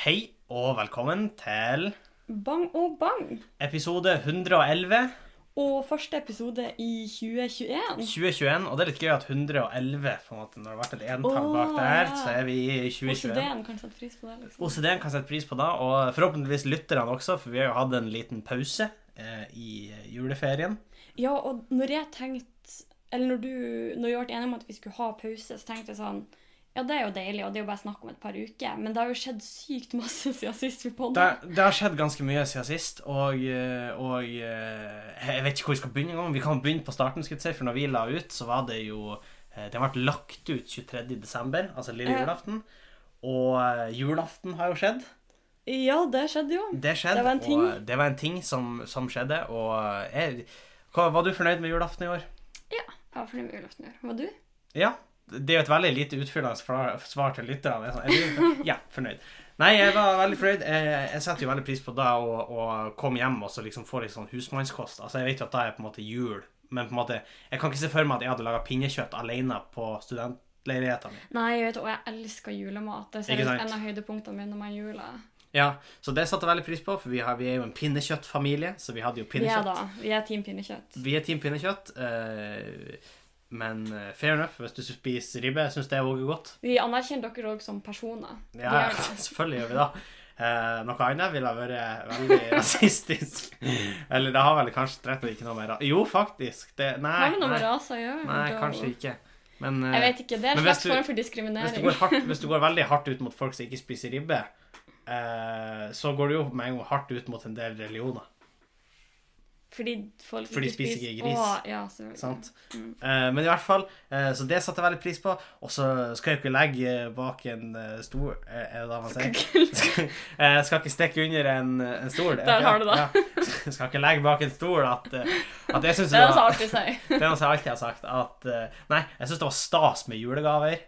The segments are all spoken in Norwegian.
Hei og velkommen til Bang og bang! episode 111 Og første episode i 2021. 2021. Og det er litt gøy at 111 på en måte, Når det har vært et entall Åh, bak der, ja. så er vi i 2021. OCD-en kan sette pris på det. liksom. OCD-en kan sette pris på det, og forhåpentligvis lytterne også, for vi har jo hatt en liten pause eh, i juleferien. Ja, og når jeg tenkte Eller når du Når vi ble enige om at vi skulle ha pause, så tenkte jeg sånn Ja, det er jo deilig, og det er jo bare snakk om et par uker, men det har jo skjedd sykt masse siden sist vi Det, podda. det har skjedd ganske mye siden sist, og, eh, og eh, jeg vet ikke hvor vi skal begynne engang. Vi kan begynne på starten, skal jeg si, for når vi la ut, så var det jo Det Den ble lagt ut 23. desember, altså lille julaften. Og eh, julaften har jo skjedd. Ja, det skjedde jo. Det skjedde, Det var en ting. det var en ting som, som skjedde. Og jeg, hva, Var du fornøyd med julaften i år? Ja, jeg var fornøyd med julaften i år. Var du? Ja. Det er jo et veldig lite utfyllende svar til lytterne. Er Sånn, ja, fornøyd. Nei, jeg var veldig fornøyd. Jeg, jeg setter jo veldig pris på da å, komme hjem og så liksom få litt sånn husmannskost. Altså, Jeg vet jo at da er på en måte jul, men på en måte, jeg kan ikke se for meg at jeg hadde laga pinnekjøtt alene på studentleiligheten min. Nei, jeg vet, og jeg elsker julemat. Det er en av høydepunktene mine når man juler. Ja, Så det satte jeg veldig pris på, for vi, har, vi er jo en pinnekjøttfamilie, så vi hadde jo pinnekjøtt. Ja da. Vi er team pinnekjøtt. Vi er team pinnekjøtt. eh, men uh, fair enough, hvis du spiser ribbe, jeg syns det er også godt. Vi anerkjenner dere òg som personer. Vi Ja, selvfølgelig gjør vi det. Uh, noe annet ville vært veldig rasistisk. Eller det har vel kanskje og slett ikke noe med Jo, faktisk. Det, nei, Har det noe med nei, rase å gjøre? nei, kanskje ikke. Men, uh, Jeg vet ikke. Det er en slags du- form for hvis, du diskriminering. hardt, hvis du går veldig hardt ut mot folk som ikke spiser ribbe, eh, så går du jo med en gang hardt ut mot en del religioner. Fordi folk For de spiser ikke gris. Å, ja. Sant? Mm. Eh, men i hvert fall, eh, så det satte jeg veldig pris på. Og så skal jeg ikke legge bak en eh, stol eh, Er det det man sier? Skal, eh, skal ikke stikke under en, en stol. Der har du det. Ja. Skal ikke legge bak en stol at, eh, at jeg syns Det det, var- det er noe jeg alltid har sagt. At eh, Nei, jeg syns det var stas med julegaver.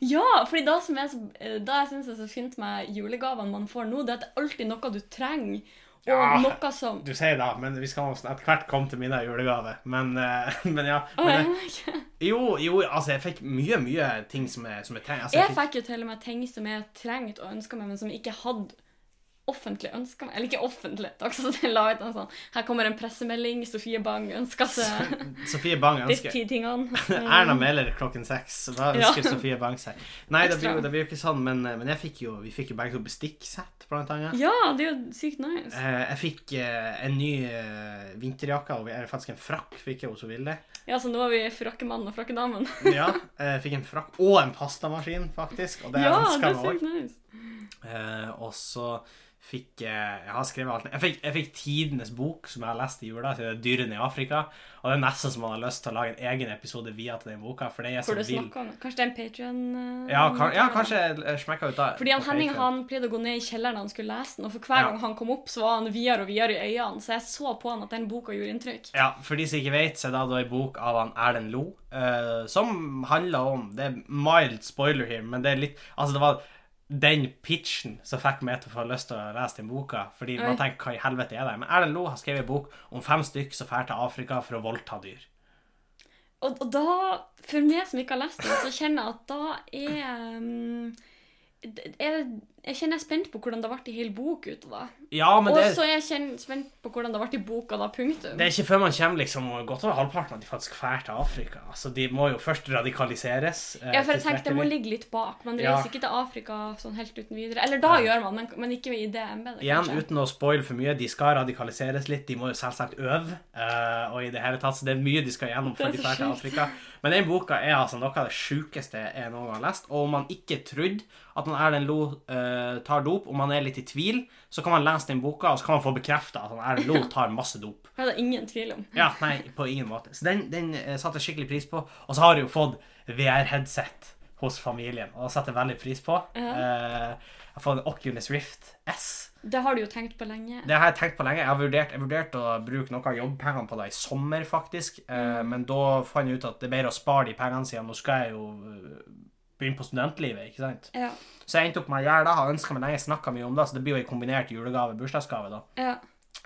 Ja, fordi det som jeg, eh, det jeg syns er så fint med julegavene man får nå, det er at det er alltid noe du trenger. Og Ja. noe som Du sier det, men vi skal etter hvert komme til mine julegaver. Men, eh, men ja. Men, jeg eh, jo, jo, altså, jeg fikk mye, mye ting som jeg, som jeg trenger. Altså, Jeg fikk jo til og med ting som jeg trengte og ønska meg, men som jeg ikke hadde offentlig ønska meg. Eller ikke offentlig, takk så jeg la ut en sånn Her kommer en pressemelding. Sofie Bang ønsker seg Sofie Bang ønsker ti tingene. Erna Mæler klokken seks. Hva ønsker Ja. Sofie Bang seg. Nei, det blir, det blir jo ikke sånn, men, men jeg fikk jo, vi fikk jo begge to bestikksett, blant annet. Ja, det er jo sykt nice. Eh, Jeg fikk eh, en ny eh, vinterjakke, og eller faktisk en frakk fikk jeg hos Vilde. Ja, så nå er vi frakkemann og frakkedamen. Ja, jeg fikk en frakk og en pastamaskin, faktisk. Og det Ja, det jeg meg òg. nice. Eh, og så fikk jeg har skrevet alt. Jeg fikk, jeg fikk tidenes bok, som jeg har lest i jula, til 'Dyrene i Afrika'. Og det er nesten som man har lyst til å lage en egen episode via til den boka, for det er så du vill. om Kanskje det er en Patrion? Ja, kan, ja, kanskje jeg smekka ut da. Fordi han Henning Patreon. han pleide å gå ned i kjelleren da han skulle lese den, og for hver Ja. gang han kom opp, så var han videre og videre i øynene, så jeg så på han at den boka gjorde inntrykk. Ja, for de som ikke vet, så er det da en bok av han Erlend Lo, uh, som handler om Det er mild spoiler her, men det er litt Altså, det var den pitchen som fikk meg til å få lyst til å lese den boka. Fordi man tenker hva i helvete er det? Men Erlend Lo har skrevet en bok om fem stykker som drar til Afrika for å voldta dyr. Og, og da, for meg som ikke har lest den, så kjenner jeg at da er, um, er det, Jeg kjenner jeg er spent på hvordan det ble i hele bok ut av det. Ja, men Og så er jeg spent på hvordan det ble i boka da, punktum. det er ikke før man kommer liksom godt over halvparten at de faktisk drar til Afrika. Altså, De må jo først radikaliseres. eh, Ja, for jeg tenkte det må ligge litt bak. Man Ja. reiser ikke til Afrika sånn helt uten videre. Eller da ja. gjør man, men, men ikke i det embetet, Igjen, kanskje. uten å spoile for mye, de skal radikaliseres litt. De må jo selvsagt øve. eh, og i det hele tatt, så det er mye de skal gjennom er før de drar til. Afrika. Men den boka er altså noe av det sjukeste jeg noen gang har lest. Og om man ikke trodde at Erlend Lo eh, tar dop, om man er litt i tvil, så kan man lese den boka, og så kan man få bekrefta at han Erlend tar masse dop. Det er det ingen tvil om. Ja, nei, på ingen måte. Så den, den eh, satte jeg skikkelig pris på. Og så har jeg jo fått VR-headset hos familien, og det setter jeg veldig pris på. Eh, jeg har fått en Oculus Rift S. Det har du jo tenkt på lenge. Det har jeg tenkt på lenge. Jeg har vurdert, jeg vurdert å bruke noe av jobbpengene på det i sommer, faktisk. Eh, men da fant jeg ut at det er bedre å spare de pengene siden nå skal jeg jo eh, begynne på studentlivet, ikke sant? Ja. Så jeg endte opp med å gjøre det. Har ønska meg lenge, snakka mye om det, så det blir jo en kombinert julegave-bursdagsgave, da, ja.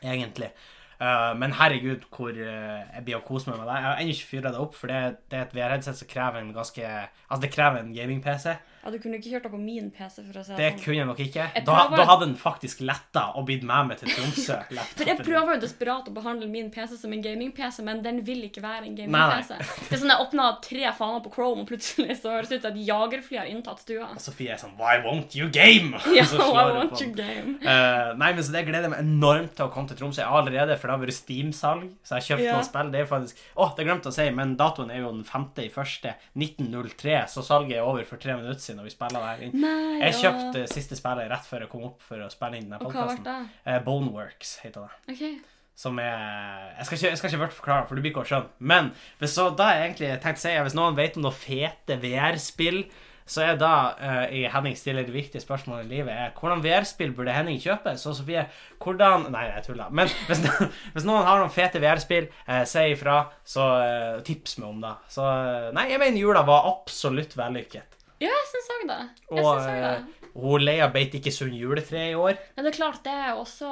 egentlig. Uh, men herregud, hvor uh, jeg blir å kose meg med det. Jeg har ennå ikke fyra det opp, for det, det er et VR-headset som krever en ganske Altså, det krever en gaming-PC. Ja, du kunne ikke kjørt det på min PC, for å si Det sånn. kunne jeg nok ikke. Jeg Da, prøver- da hadde den faktisk letta og blitt med meg til Tromsø. For jeg prøver jo desperat å behandle min PC som en gaming-PC, men den vil ikke være en gaming-PC. Det er sånn jeg åpna tre faner på Chrome, og plutselig så høres det ut som et jagerfly har inntatt stua. Og Sofie er sånn Why won't you game? Ja, why på you game. Uh, nei, men så Det gleder jeg meg enormt til å komme til Tromsø. Jeg allerede, for det har vært Steam-salg. Så jeg har kjøpt yeah. noen spill. Det er faktisk Å, det glemte å si, men datoen er jo den 5. i første 1903, så salget er over for tre minutter siden når vi spiller der inn. Nei, Jeg ja. kjøpte siste spillet rett før jeg kom opp for å spille inn ble podkasten. Eh, Boneworks heter det. Okay. Som er Jeg skal ikke, jeg skal ikke først forklare, for du blir ikke å skjønne. Men hvis så, da jeg egentlig tenkt å si Hvis noen vet om noen fete VR-spill, så er da uh, i Henning stiller det viktige spørsmålet i livet er hvordan VR-spill burde Henning kjøpe? Så Sofie, hvordan Nei, jeg tuller. Men hvis, hvis noen har noen fete VR-spill, uh, si ifra, så uh, tips meg om det. Så eh, Nei, jeg mener jula var absolutt vellykket. Ja, jeg syns òg det. Jeg Og det. eh, hun Leia beit ikke sunn juletre i år. Men det er klart, det er også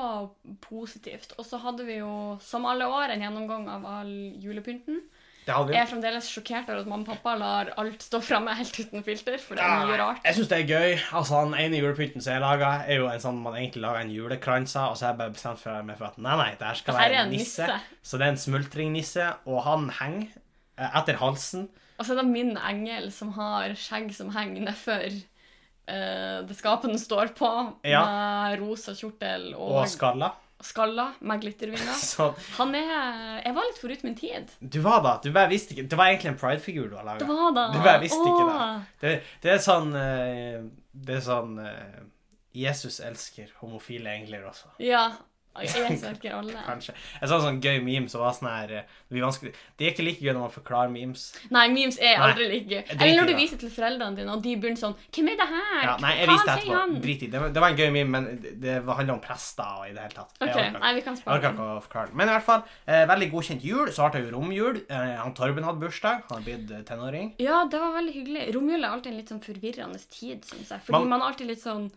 positivt. Og så hadde vi jo, som alle år, en gjennomgang av all julepynten. Det hadde vi. Jeg er fremdeles sjokkert over at mamma og pappa lar alt stå framme helt uten filter, for det er mye rart. Jeg syns det er gøy. Altså, Den ene julepynten som jeg laga, er jo en sånn man egentlig lager en julekrans av, og så har jeg bare bestemt for meg for at nei, nei, det her skal være en nisse. nisse. Så det er en smultringnisse, og han henger etter halsen. Og så er det min engel som har skjegg som henger nedfor uh, det skapet den står på, Ja. med rosa kjortel og, Og skalla. skalla med glittervinger. Han er Jeg var litt forut min tid. du var da. Du bare visste ikke Det var egentlig en pridefigur du har Det var da. Du bare visste ikke Åh. det. Det er sånn eh, Det er sånn eh, Jesus elsker homofile engler også. Ja. Jeg søker alle. Kanskje. Jeg så en sånn gøy meme som var sånn her eh, Det er ikke like gøy når man forklarer memes. Nei, memes er Nei, aldri like gøy. Eller når du viser til foreldrene dine, og de begynner sånn Hvem er det her? Ja, nei, jeg Hva viste det etterpå. han? Drit i. Det var, det var en gøy meme, men det, handler om prester og i det hele tatt. Jeg Ok, orker nei, vi kan spørre spare orker ikke å forklare. Men i hvert fall, eh, veldig godkjent jul. Så ble det jo romjul. Eh, han Torben hadde bursdag. Han har blitt eh, tenåring. Ja, det var veldig hyggelig. Romjul er alltid en litt sånn forvirrende tid, syns jeg. Fordi Man- man er alltid litt sånn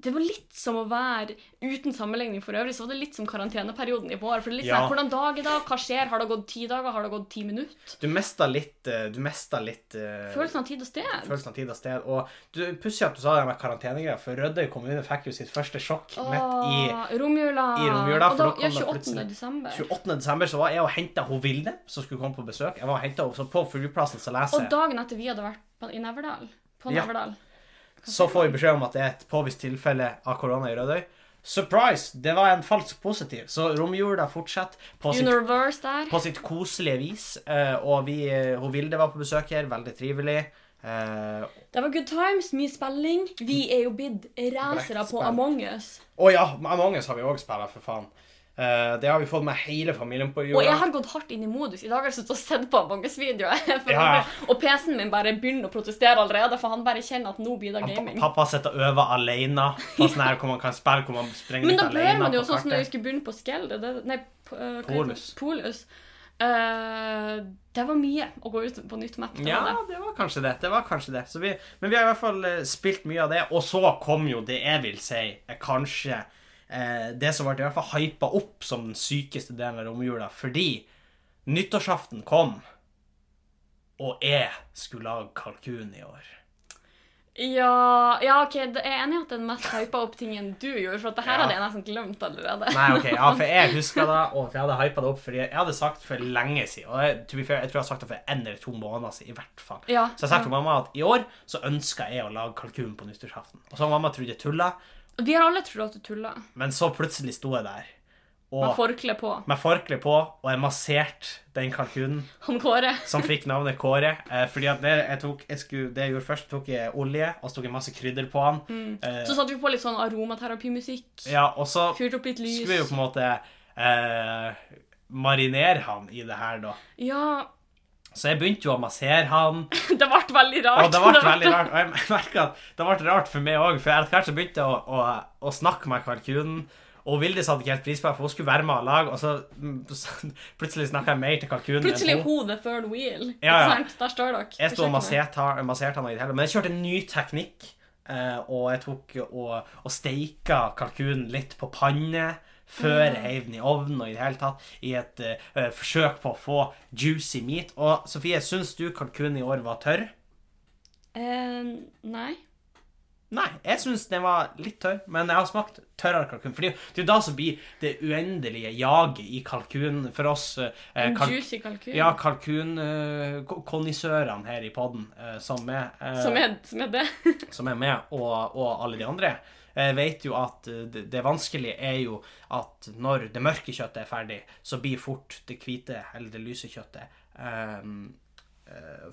Det var litt som å være Uten sammenligning for øvrig, så var det litt som karanteneperioden i vår. For det er litt Ja. sånn, Hvordan dag i dag? Hva skjer? Har det gått ti dager? Har det gått ti minutter? Du mista litt eh, Du mista litt uh, Følelsen av tid og sted. følelsen av tid og sted. Og du, pussig at du sa det med karantenegreier, for Rødøy kommune fikk jo sitt første sjokk midt i Åh, romjula. i romjula, Og da, ja, det 28. desember. 28. desember så var jeg og henta hun Vilde, som skulle komme på besøk. Jeg var og hentet henne på flyplassen, så leser Og dagen etter vi hadde vært på, i Neverdal. På Ja. Så får vi beskjed om at det er et påvist tilfelle av korona i Rødøy. Surprise! Det var en falsk positiv. Så romjula fortsetter på på sitt koselige vis. eh, og vi, eh, hun Vilde var på besøk her. Veldig trivelig. Uh, Det var good times, mye spilling. Vi er jo blitt racere på Among us. og ja, Among us har vi òg spilt, for faen. Eh, det har vi fått med hele familien på Og jeg har gått hardt inn i modus. I dag har jeg sittet og sett på manges us-videoer. Ja. Og PC-en min bare begynner å protestere allerede, for han bare kjenner at nå blir det gaming. Pappa sitter og øver alene på sånn her hvor man kan spille hvor man sprenger Men da bør man jo sånn som når vi skulle begynne på Skell det, Nei, det? Polus. Polus. Uh, det var mye å gå ut på nytt map. det Ja, var det. det var kanskje det. det var kanskje det. Så vi, men vi har i hvert fall spilt mye av det. Og så kom jo det jeg vil si kanskje eh, det som ble i hvert fall hypa opp som den sykeste delen av romjula. Fordi nyttårsaften kom, og jeg skulle lage kalkun i år. Ja, ja, OK, jeg er enig i at den mest hypa opp tingen du gjorde, for det her Ja. hadde jeg nesten glemt allerede. Nei, ok, ja, for jeg husker det, og jeg hadde hypa det opp fordi jeg hadde sagt for lenge siden. Og jeg, to be fair, jeg tror jeg har sagt det for en eller to måneder siden, i hvert fall. Ja, Så jeg sa til mamma at i år så ønska jeg å lage kalkun på nyttårsaften. Og så mamma trodd jeg tulla, Og Vi har alle trodd at du tulla. men så plutselig sto jeg der. Med Og forkle på. med forkle på, og jeg masserte den kalkunen Han Kåre. som fikk navnet Kåre. Eh, fordi at det jeg tok jeg skulle, Det jeg gjorde først, tok jeg olje, og så tok jeg masse krydder på han. Eh, Så satte vi på litt sånn aromaterapimusikk. ja, og så Fyrte opp litt lys. skulle vi jo på en måte eh, marinere han i det her, da. Ja, Så jeg begynte jo å massere han. det ble veldig rart. Og det ble veldig rart. Og jeg merka at det ble rart for meg òg, for etter hvert så begynte jeg å, å, å snakke med kalkunen. Og Vildis hadde ikke helt pris på det, for hun skulle være med og lage, og så så plutselig snakka jeg mer til kalkunen. Plutselig the third wheel. Ja, ja. Der står dere. Jeg sto og masserte han- masserte han. Men jeg kjørte en ny teknikk, eh, og jeg tok og, og steika kalkunen litt på panne. Før jeg heiv den i ovnen og i det hele tatt i et uh, forsøk på å få juicy meat. Og Sofie, syns du kalkunen i år var tørr? Uh, nei. Nei, jeg syns den var litt tørr, men jeg har smakt tørrere kalkun. For det er jo da som blir det uendelige jaget i kalkun for oss eh, kalk- juicy kalkun. Ja, kalkunkonnissørene her i podden, eh, som, eh, Som, som er det. som er med, og, og alle de andre, eh, vet jo at eh, det, det vanskelige er jo at når det mørke kjøttet er ferdig, så blir fort det hvite eller det lyse kjøttet um,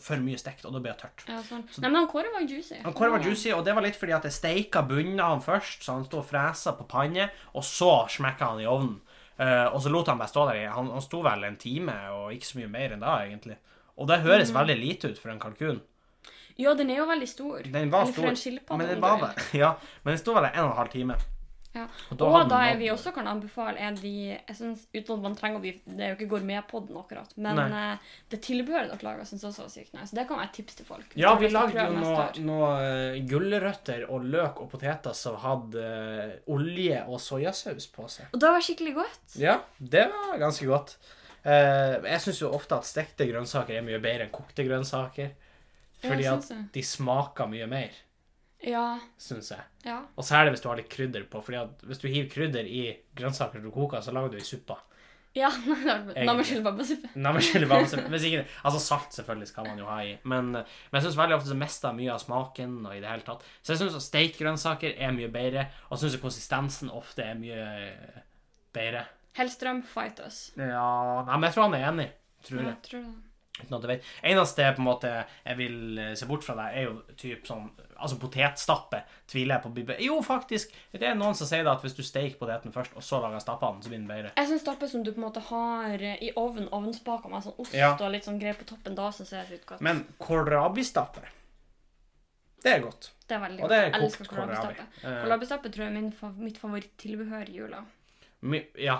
for mye stekt, og da blir det tørt. Ja, sånn. Nei, men han Kåre var juicy. Han Kåre var juicy, og det var litt fordi at jeg steika bunnen av han først, så han stod og fresa på panne, og så smekka han i ovnen. Uh, og så lot han meg stå der i Han, han sto vel en time, og ikke så mye mer enn da, egentlig. Og det høres veldig lite ut for en kalkun. Ja, den er jo veldig stor. Den var Eller for stor, en skilpadde, men den var du Ja, men den sto vel en og en halv time. Ja. Og da Og hadde da den er vi nådd- også kan anbefale er de jeg synes, Uten at man trenger å bli Det er jo ikke gourmetpodden akkurat, men Nei. eh, det tilbehøret dere lager, syns jeg også var sykt nice. Det kan være et tips til folk. Ja, vi lagde jo noen noe eh, gulrøtter og løk og poteter som hadde eh, olje og soyasaus på seg. Og det var skikkelig godt. Ja, det var ganske godt. Eh, jeg syns jo ofte at stekte grønnsaker er mye bedre enn kokte grønnsaker. Fordi at de smaker mye mer, Ja. syns jeg. ja. Og særlig hvis du har litt krydder på. Fordi at hvis du hiver krydder i grønnsaker du koker, så lager du ei suppe. Ja. Nammeskjellebasse. Hvis ikke Altså salt selvfølgelig skal man jo ha i. Men, men jeg syns veldig ofte så mister mye av smaken. og i det hele tatt. Så jeg syns steikt grønnsaker er mye bedre. Og syns konsistensen ofte er mye eh, bedre. Hellstrøm, fight us. Ja Nei, men jeg tror han er enig. Tror Ja, jeg. tror det. Uten at jeg vet. Eneste på en måte jeg vil eh, se bort fra der, er jo typ sånn Altså potetstappe tviler jeg på blir bedre. Jo, faktisk. Det er noen som sier det at hvis du steiker poteten først, og så lager stappene, så blir den bedre. Jeg syns stappe som du på en måte har eh, i ovn, ovnsbaka med sånn ost Ja. og litt sånn greier på toppen, da syns jeg det er godt. Men kålrabistappe, det er godt. det er veldig Og det er godt. Kokt kålrabi. kålrabistappe. Eh, Kålrabistappe tror jeg er min, fav- mitt favoritttilbehør i jula. my, ja.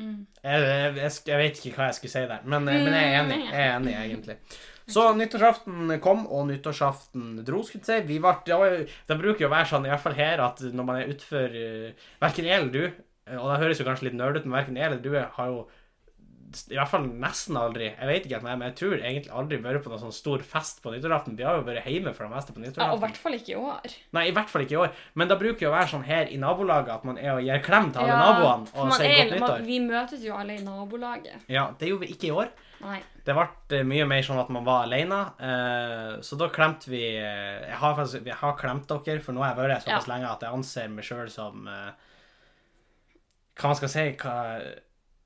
Mm. Jeg, jeg, jeg, vet ikke hva jeg skulle si der, men, men jeg er enig. Jeg er enig, egentlig. Så nyttårsaften kom, og nyttårsaften dro, skulle jeg si. Vi var, det, bruker jo å være sånn, i hvert fall her, at når man er utfor uh, Verken jeg eller du, eh, og det høres jo kanskje litt nerd ut, men verken jeg eller du har jo i hvert fall nesten aldri Jeg vet ikke helt, men jeg tror egentlig aldri vært på noen sånn stor fest på nyttårsaften. Vi har jo vært hjemme for det meste på Ja, og i hvert fall ikke i år. Nei, i hvert fall ikke i år. Men det bruker jo å være sånn her i nabolaget at man er og gir klem til alle Ja, naboene og sier er- godt nyttår. Man, vi møtes jo alle i nabolaget. Ja, det gjorde vi ikke i år. Nei. Det ble eh, mye mer sånn at man var alene. eh, så da klemte vi eh, Jeg har faktisk jeg har klemt dere, for nå har jeg vært såpass Ja. lenge at jeg anser meg sjøl som Hva man skal si hva,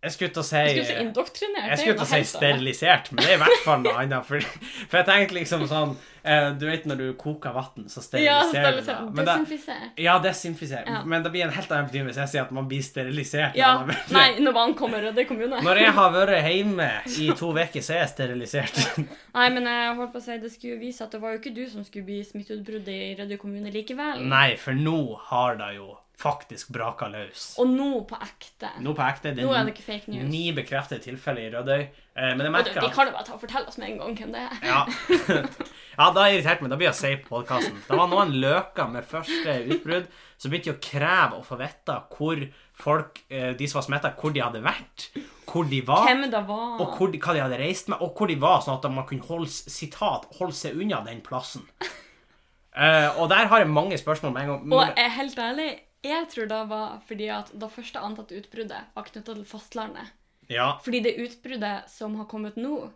Jeg skulle til å si Jeg skulle til å si sterilisert, men det er i hvert fall noe annet. For, for jeg tenkte liksom sånn eh, Du vet når du koker vann, så Ja, steriliserer du det. Men. Ja, desinfiserer. Ja. Men det blir en helt annen betydning hvis jeg sier at man blir sterilisert. Ja. Nei, når vann kommer Rødøy kommune. Når jeg har vært hjemme i to uker, så er jeg sterilisert. Nei, men jeg holdt på å si, det skulle vise at det var jo ikke du som skulle bli smitteutbruddet i Rødøy kommune likevel. Nei, for nå har det jo faktisk braka løs. Og nå på ekte. Nå på ekte. Det Nå er er det ikke fake news. ni bekreftede tilfeller i Rødøy. Eh, Men jeg merker at... de kan jo bare ta og fortelle oss med en gang hvem det er. ja. ja, da irriterte meg. Da blir jeg å på podkasten. Det var noen løker med første utbrudd som begynte å kreve å få vite hvor folk, eh, de som var smitta, hvor de hadde vært, hvor de var. Var. Og hvor de, hva de hadde reist med, og hvor de var, sånn at man kunne holde, sitat, holde seg unna den plassen. uh, og der har jeg mange spørsmål med en gang. Og jeg er helt ærlig, jeg tror det var fordi at det første antatte utbruddet var knytta til fastlandet. Ja, Fordi det utbruddet som har kommet nå,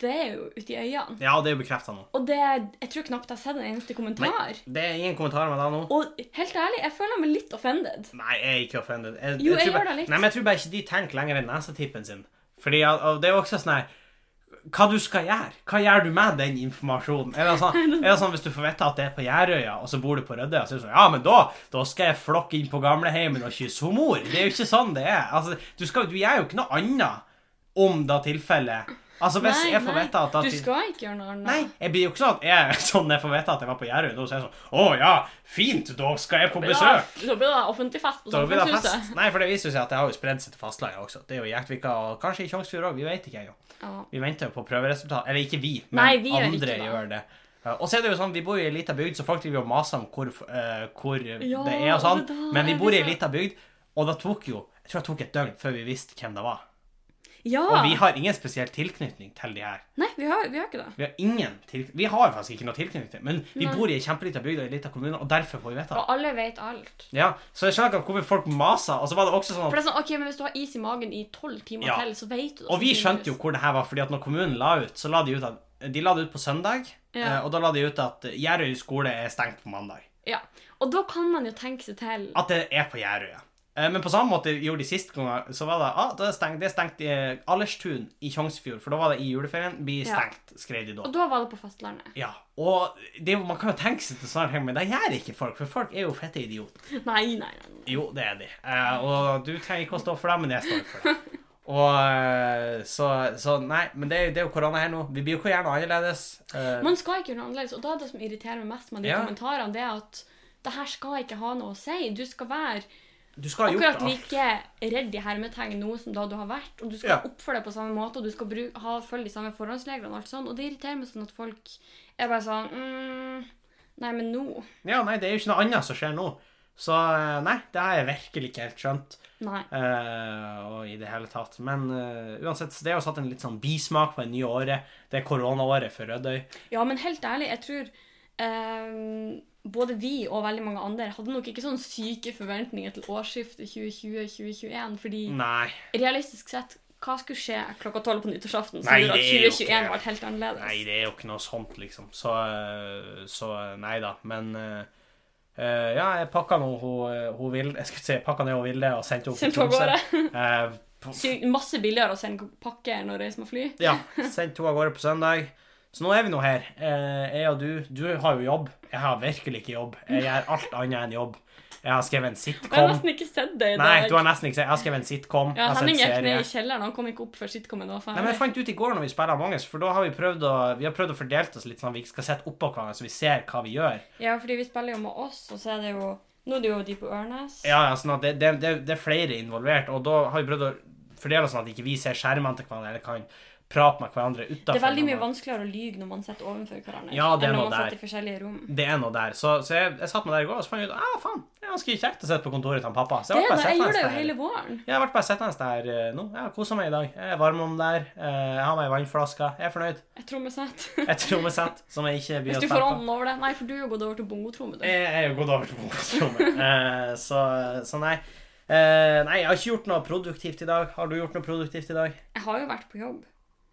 det er jo ute i øynene. ja, det er jo bekrefta nå. Og det, jeg tror knapt jeg har sett en eneste kommentar. Det er ingen kommentar med deg nå. Og helt ærlig, jeg føler meg litt offended. Nei, jeg er ikke offended. Jeg, Jo, jeg jeg gjør bare- det litt. Nei, men jeg tror bare ikke de tenker lenger enn nesetippen sin. Fordi og det er jo også sånn her Hva du skal gjøre? Hva gjør du med den informasjonen? Er det sånn, er det sånn Hvis du får vite at det er på Jærøya, og så bor du på Rødøya, så er det sånn Ja, men da, da skal jeg flokke inn på gamleheimen og kysse hun mor. Det er jo ikke sånn det er. Altså, du, skal, du gjør jo ikke noe annet om da tilfellet Altså, hvis jeg får vite at at du skal ikke gjøre noe annet. Nei, jeg blir jo ikke sånn at jeg sånn jeg får vite at jeg var på Jærøya, da sier jeg sånn Å ja, fint, da skal jeg på Da besøk. Da blir det offentlig fest på Samfunnshuset. Nei, for det viser seg at det har jo spredd seg til fastlandet også. Det er jo i Jektvika og kanskje i Tjongsfjord òg, vi vet ikke ennå. Ja. Vi venter jo på prøveresultat. Eller ikke vi, men Nei, vi andre gjør det. Og så er det jo sånn, vi bor i ei lita bygd, så folk driver og maser om hvor, uh, hvor Ja, det er og sånn. Men vi bor i ei så- lita bygd, og det tok jo Jeg tror det tok et døgn før vi visste hvem det var. Ja! Og vi har ingen spesiell tilknytning til de her. Nei, vi har, vi har ikke det. Vi har ingen til... Vi har faktisk ikke noe tilknytning, til men vi Nei. bor i ei kjempelita bygd og ei lita kommune, og derfor får vi vite det. Og alle vet alt. Ja, så jeg skjønner ikke hvorfor folk maser. Og så var det også sånn at For det er sånn, ok, men Hvis du har is i magen i tolv timer Ja. til, så vet du det. Og vi skjønte jo hvor det her var, fordi at når kommunen la ut, så la de ut at De la det ut på søndag, Ja. eh, og da la de ut at Gjerøy skole er stengt på mandag. Ja. Og da kan man jo tenke seg til At det er på Gjerøy, ja. Eh, Men på samme måte gjorde de sist gang, så var det ah, det er stengt, det er stengt i eh, i Tjongsfjord, for da var det i juleferien. Blir Ja. stengt, skrev de da. Og da var det på fastlandet. Ja, og det, man kan jo tenke seg til sånne ting, men det gjør ikke folk, for folk er jo fette idioter. Nei, nei, nei. Jo, det er de. Eh, og du trenger ikke å stå for det, men jeg står for det. Og eh, så, så Nei, men det, er- det er jo korona her nå. Vi blir jo ikke gjerne annerledes. Eh, Man skal ikke gjøre noe annerledes. Og da er det som irriterer meg mest med de Ja. kommentarene, det er at det her skal ikke ha noe å si. Du skal være du skal ha gjort akkurat like redd i hermetegn nå som da du har vært, og du skal Ja. oppføre deg på samme måte, og du skal bruke, ha, følge de samme forhåndsreglene og alt sånt, Og det irriterer meg sånn at folk er bare sånn mm, Nei, men nå Ja, nei, det er jo ikke noe annet som skjer nå. Så eh, nei, det har jeg virkelig ikke helt skjønt. Nei. Uh, og i det hele tatt. Men uh, uansett, så det har satt en litt sånn bismak på det nye året. Det er koronaåret for Rødøy. Ja, men helt ærlig, jeg tror ehm, både vi og veldig mange andre hadde nok ikke sånn syke forventninger til årsskiftet 2020-2021, fordi Nei. realistisk sett, hva skulle skje klokka tolv på nyttårsaften som gjorde at det er jo 2021 ikke- ble helt annerledes? Nei, det er jo ikke noe sånt, liksom. Så, eh, så nei da. Men eh, eh, ja, jeg pakka nå hun, hun Jeg skulle si jeg pakka ned hun Vilde og sendte henne til Tromsø. Eh, Masse billigere å sende pakke enn å reise med fly. ja, sendte henne av gårde på søndag. Så nå er vi nå her. Eh, jeg og du. Du har jo jobb. Jeg har virkelig ikke jobb. Jeg gjør alt annet enn jobb. Jeg har skrevet en Jeg har nesten ikke sett det i dag. Nei, du har nesten ikke sett Jeg har skrevet en sitcom. Ja, Henning gikk ned i kjelleren. Han kom ikke opp før sitcomen var ferdig. Nei, men jeg fant ut i går når vi spiller Among us, for da har vi prøvd å Vi har prøvd å fordelt oss litt sånn at vi ikke skal sitte oppå hverandre, så vi ser hva vi gjør. Ja, fordi vi spiller jo med oss, og så er det jo Nå er det jo de på Ørnes. Ja, ja, sånn at det, det, det, det er flere involvert, og da har vi prøvd å fordele oss sånn at ikke vi ser skjermene til hverandre, eller kan prate med hverandre Det er veldig mye vanskeligere å lyge når man sitter overfor hverandre, Ja, det er enn når man sitter i forskjellige rom. Det er noe der. Så, så jeg, jeg satt meg der i går og så fant jeg ut ah, faen, det er ganske kjekt å sitte på kontoret til han pappa. Så jeg det, bare jeg gjør det jo hele våren. Jeg har vært bare sittende der eh, nå. Jeg har kosa meg i dag. Jeg er varm om der. eh, Jeg har meg ei vannflaske. Jeg er fornøyd. Et trommesett. Et trommesett som jeg ikke blir Hvis du får ånden over det. Nei, for du har gått over til bongotromme, du. Jeg har gått over til bonusrommet. Eh, så, så nei. Uh, nei, jeg har ikke gjort noe produktivt i dag. Har du gjort noe produktivt i dag? Jeg har jo vært på jobb.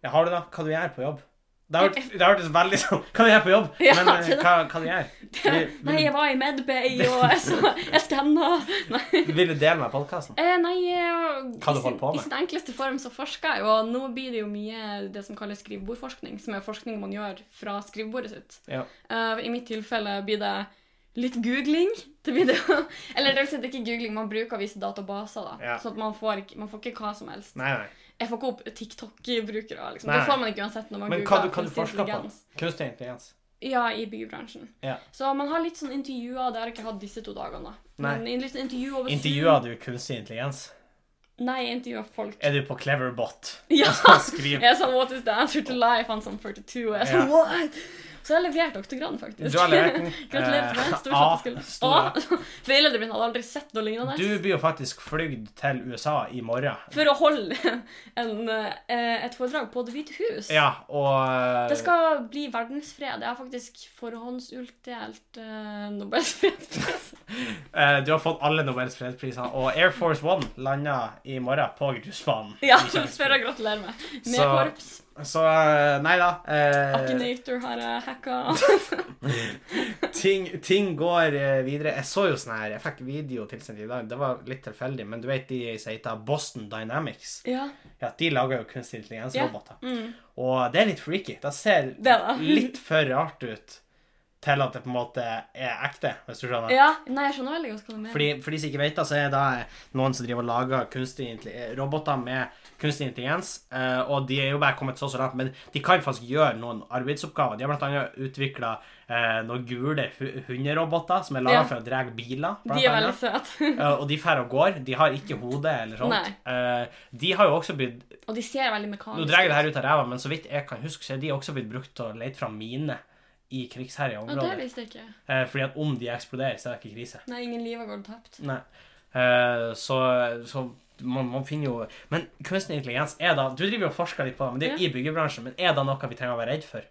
Ja, har du da? Hva du gjør på jobb? Det har vært- det har veldig sånn Hva du gjør på jobb? Ja, Men eh, det- hva, hva du gjør? Vil, Nei, jeg var i Medbay, og jeg, så, jeg skanna. Vil du dele med podkasten? Eh, nei eh, Hva du holder på med? I sin enkleste form så forsker jeg og nå blir det jo mye det som kalles skrivebordforskning, som er forskning man gjør fra skrivebordet sitt. Ja. Uh, I mitt tilfelle blir det litt googling. til video. Eller det er ikke googling, man bruker visse databaser, da. Ja. Så man får, man får ikke hva som helst. Nei, nei. Jeg får ikke opp TikTok-brukere. Liksom. Nei. Det får man ikke uansett når man Men hva du, hva du forske på? Kunstig intelligens. Ja, i byggebransjen. Ja. Så man har litt sånn intervjuer, det har jeg ikke hatt disse to dagene. da. Nei. Men litt intervju over Intervjuer du kunstig intelligens? Nei, jeg intervjuer folk. Er du på Cleverbot? Ja! Jeg er sånn What is the answer to life? Han som 42. Og jeg er sånn, Ja. what? Så jeg har levert doktorgraden, faktisk. Du har levert den. Gratulerer til Eh, meg. Stor kjøtteskull. stor. A. Foreldrene mine hadde aldri sett noe lignende. Du blir jo faktisk flygd til USA i morgen. For å holde en, eh, et foredrag på Det hvite hus. Ja, og Det skal bli verdensfred. Jeg har faktisk forhåndsutdelt uh, Nobels fredspris. eh, Du har fått alle Nobels fredspriser, og Air Force One lander i morgen på Grusbanen. Ja, i Kjønsby. for å gratulere meg. Med Så- korps. Så eh, nei da. eh, Akinator har jeg hacka. ting, ting går eh, videre. Jeg så jo sånn her Jeg fikk video tilsendt i dag. Det var litt tilfeldig, men du vet de som heter Boston Dynamics? ja. Ja, De lager jo kunstig intelligens-roboter. Mm. Og det er litt freaky. Det ser Det, litt for rart ut til at det på en måte er ekte, hvis du skjønner. Ja. Nei, jeg skjønner veldig godt hva du mener. Fordi, for de som ikke vet det, så er det noen som driver og lager kunstig roboter med kunstig intelligens. eh, og de er jo bare kommet så så langt, men de kan faktisk gjøre noen arbeidsoppgaver. De har blant annet utvikla eh, noen gule hunderoboter som er laga Ja. for å dra biler. De er veldig søte. Eh, og de drar og går. De har ikke hode eller sånt. Nei. Eh, de har jo også blitt Og de ser veldig mekaniske Nå drar jeg det her ut av ræva, men så vidt jeg kan huske, så er de også blitt brukt til å lete fram miner i krigsherja Ja, det områder. visste jeg ikke. Eh, fordi at om de eksploderer, så er det ikke krise. Nei, ingen liv har gått tapt. Nei. Eh, så, så man, man finner jo Men kunstig intelligens er da Du driver jo og forsker litt på det, men det er ja. i byggebransjen. Men er det noe vi trenger å være redd for?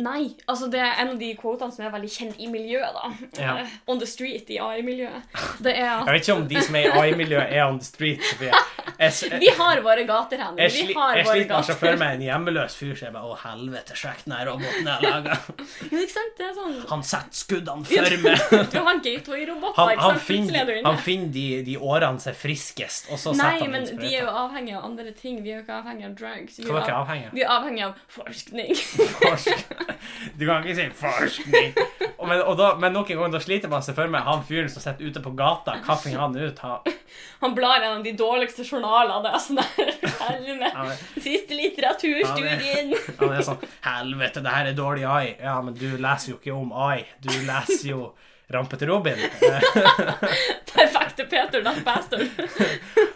Nei. Altså, det er en av de kvotene som er veldig kjent i miljøet, da. Ja. Eh, On the street i AI-miljøet. Det er Jeg vet ikke om de som er i AI-miljøet, er on the street. Sofie. Jeg, jeg, Vi har våre gater, Henning. jeg, Vi sli, har jeg sliter med å se meg en hjemmeløs fyr som bare Å, helvete, sjekk den roboten jeg laga. Sånn Han setter skuddene for meg. Du har gateway-roboter, Han, han er finner, han finner de, de årene som er friskest, og så Nei, setter han Nei, men de er jo avhengig av andre ting. Vi er jo ikke avhengig av drugs. Vi er av, vi er avhengig av forskning. Forsk. Du kan ikke si forskning. Og men, og da, men nok en gang, da sliter man seg for meg han fyren som sitter ute på gata. Hva finner han ut? Han, Han blar gjennom de dårligste journalene. Det er sånn der han, er- Siste litteraturstudien. han er sånn Helvete, det her er dårlig AI. Ja, men du leser jo ikke om AI. Du leser jo Rampete Robin. Perfekte Peter, not bastard.